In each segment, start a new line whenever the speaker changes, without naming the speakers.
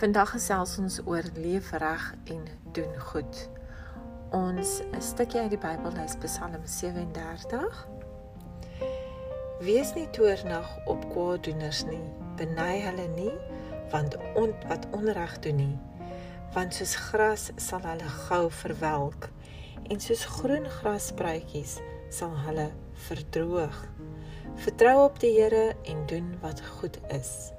Vandag gesels ons oor leef reg en doen goed. Ons 'n stukkie uit die Bybel is Psalm 37. Wees nie toornig op kwaaddoeners nie, beny hulle nie, want on, wat onreg doen nie, want soos gras sal hulle gou verwelk en soos groen grasspruitjies sal hulle verdroog. Vertrou op die Here en doen wat goed is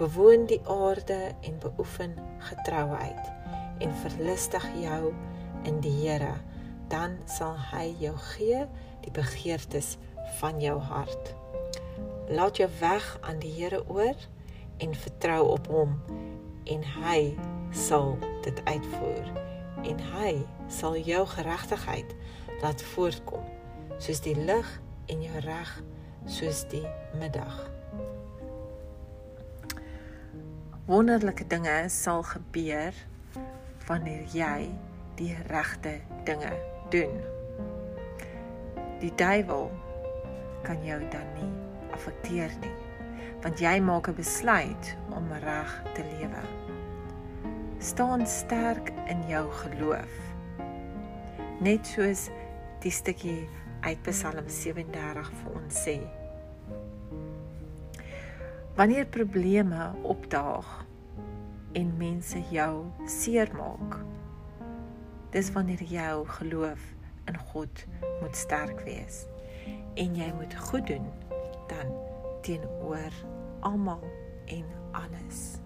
bewoon die aarde en beoefen getrouheid en verlustig jou in die Here dan sal hy jou gee die begeertes van jou hart. Laat jou weg aan die Here oor en vertrou op hom en hy sal dit uitvoer en hy sal jou geregtigheid laat voortkom soos die lig en jou reg soos die middag wonderlike dinge sal gebeur wanneer jy die regte dinge doen. Die duiwel kan jou dan nie affekteer nie, want jy maak 'n besluit om reg te lewe. Staan sterk in jou geloof. Net soos die stukkie uit Psalm 37 vir ons sê. Wanneer probleme opdaag en mense jou seermaak, dis wanneer jou geloof in God moet sterk wees en jy moet goed doen dan teenoor almal en alles.